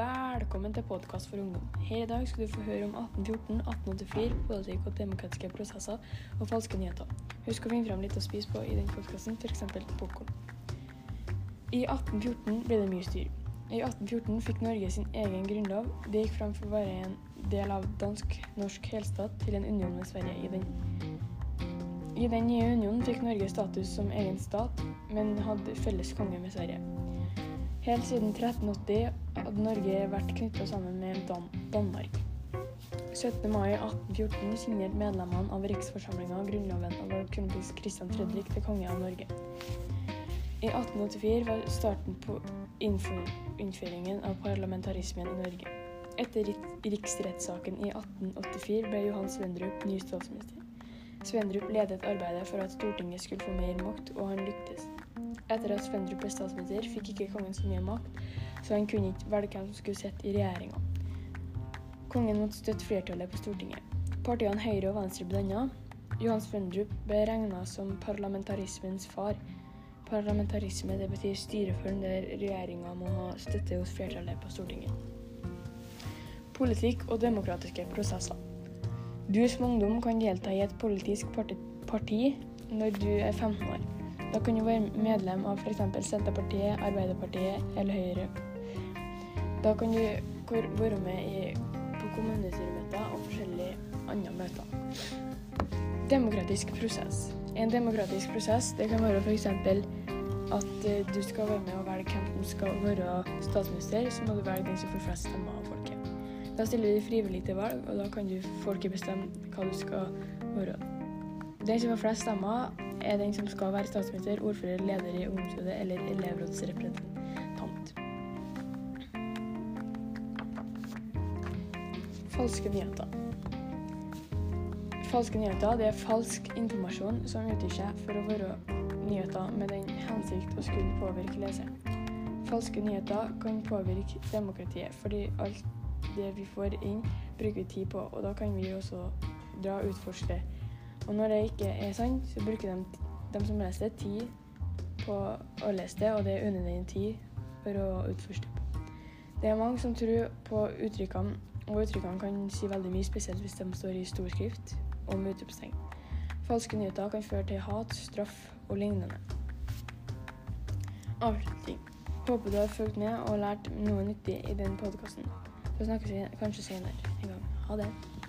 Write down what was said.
Velkommen til podkast for ungdom. Her i dag skal du få høre om 1814, 1884, politikk og demokratiske prosesser og falske nyheter. Husk å finne fram litt å spise på i den podkasten, f.eks. popkorn. I 1814 ble det mye styr. I 1814 fikk Norge sin egen grunnlov. Det gikk fram for å være en del av dansk-norsk helstat til en union med Sverige i den. I den nye unionen fikk Norge status som egen stat, men hadde felles konge med Sverige. Helt siden 1380 hadde Norge vært knytta sammen med Dan Danmark. 17. mai 1814 signerte medlemmene av riksforsamlinga grunnloven av kronprins Christian Fredrik til konge av Norge. I 1884 var starten på innføringen av parlamentarismen i Norge. Etter riksrettssaken i 1884 ble Johan Svendrup ny statsminister. Svendrup ledet arbeidet for at Stortinget skulle få mer makt, og han lyktes. Etter at Svendrup ble statsminister, fikk ikke kongen så mye makt, så han kunne ikke velge hvem som skulle sitte i regjeringa. Kongen måtte støtte flertallet på Stortinget. Partiene Høyre og Venstre ble danna. Johan Svendrup ble regna som parlamentarismens far. Parlamentarisme det betyr styreform der regjeringa må ha støtte hos flertallet på Stortinget. Politikk og demokratiske prosesser. Du som ungdom kan delta i et politisk parti når du er 15 år. Da kan du være medlem av f.eks. Senterpartiet, Arbeiderpartiet eller Høyre. Da kan du være med i, på kommunestyremøter og forskjellige andre møter. Demokratisk prosess. En demokratisk prosess det kan være f.eks. at eh, du skal være med og velge hvem som skal være statsminister, så må du velge den som får flest stemmer av folket. Da stiller du frivillig til valg, og da kan du folket bestemme hva du skal være. Den som får flest stemmer, er den som skal være statsminister, ordfører, leder i ungdomsrådet eller elevrådsrepresentant. Falske nyheter. Falske nyheter er falsk informasjon som utgir seg for å være nyheter med den hensikt å skulle påvirke leseren. Falske nyheter kan påvirke demokratiet, fordi alt det vi får inn, bruker vi tid på, og da kan vi også dra og utforske og når det ikke er sant, så bruker de, de som leser det, tid på å lese det, og det er unødvendig tid for å utforske det. Er mange som tror på uttrykkene, og uttrykkene kan si veldig mye, spesielt hvis de står i stor skrift og med utropstegn. Falske nyheter kan føre til hat, straff og lignende. Avslutning. Håper du har fulgt med og lært noe nyttig i den podkasten. Så snakkes vi kanskje senere en gang. Ha det.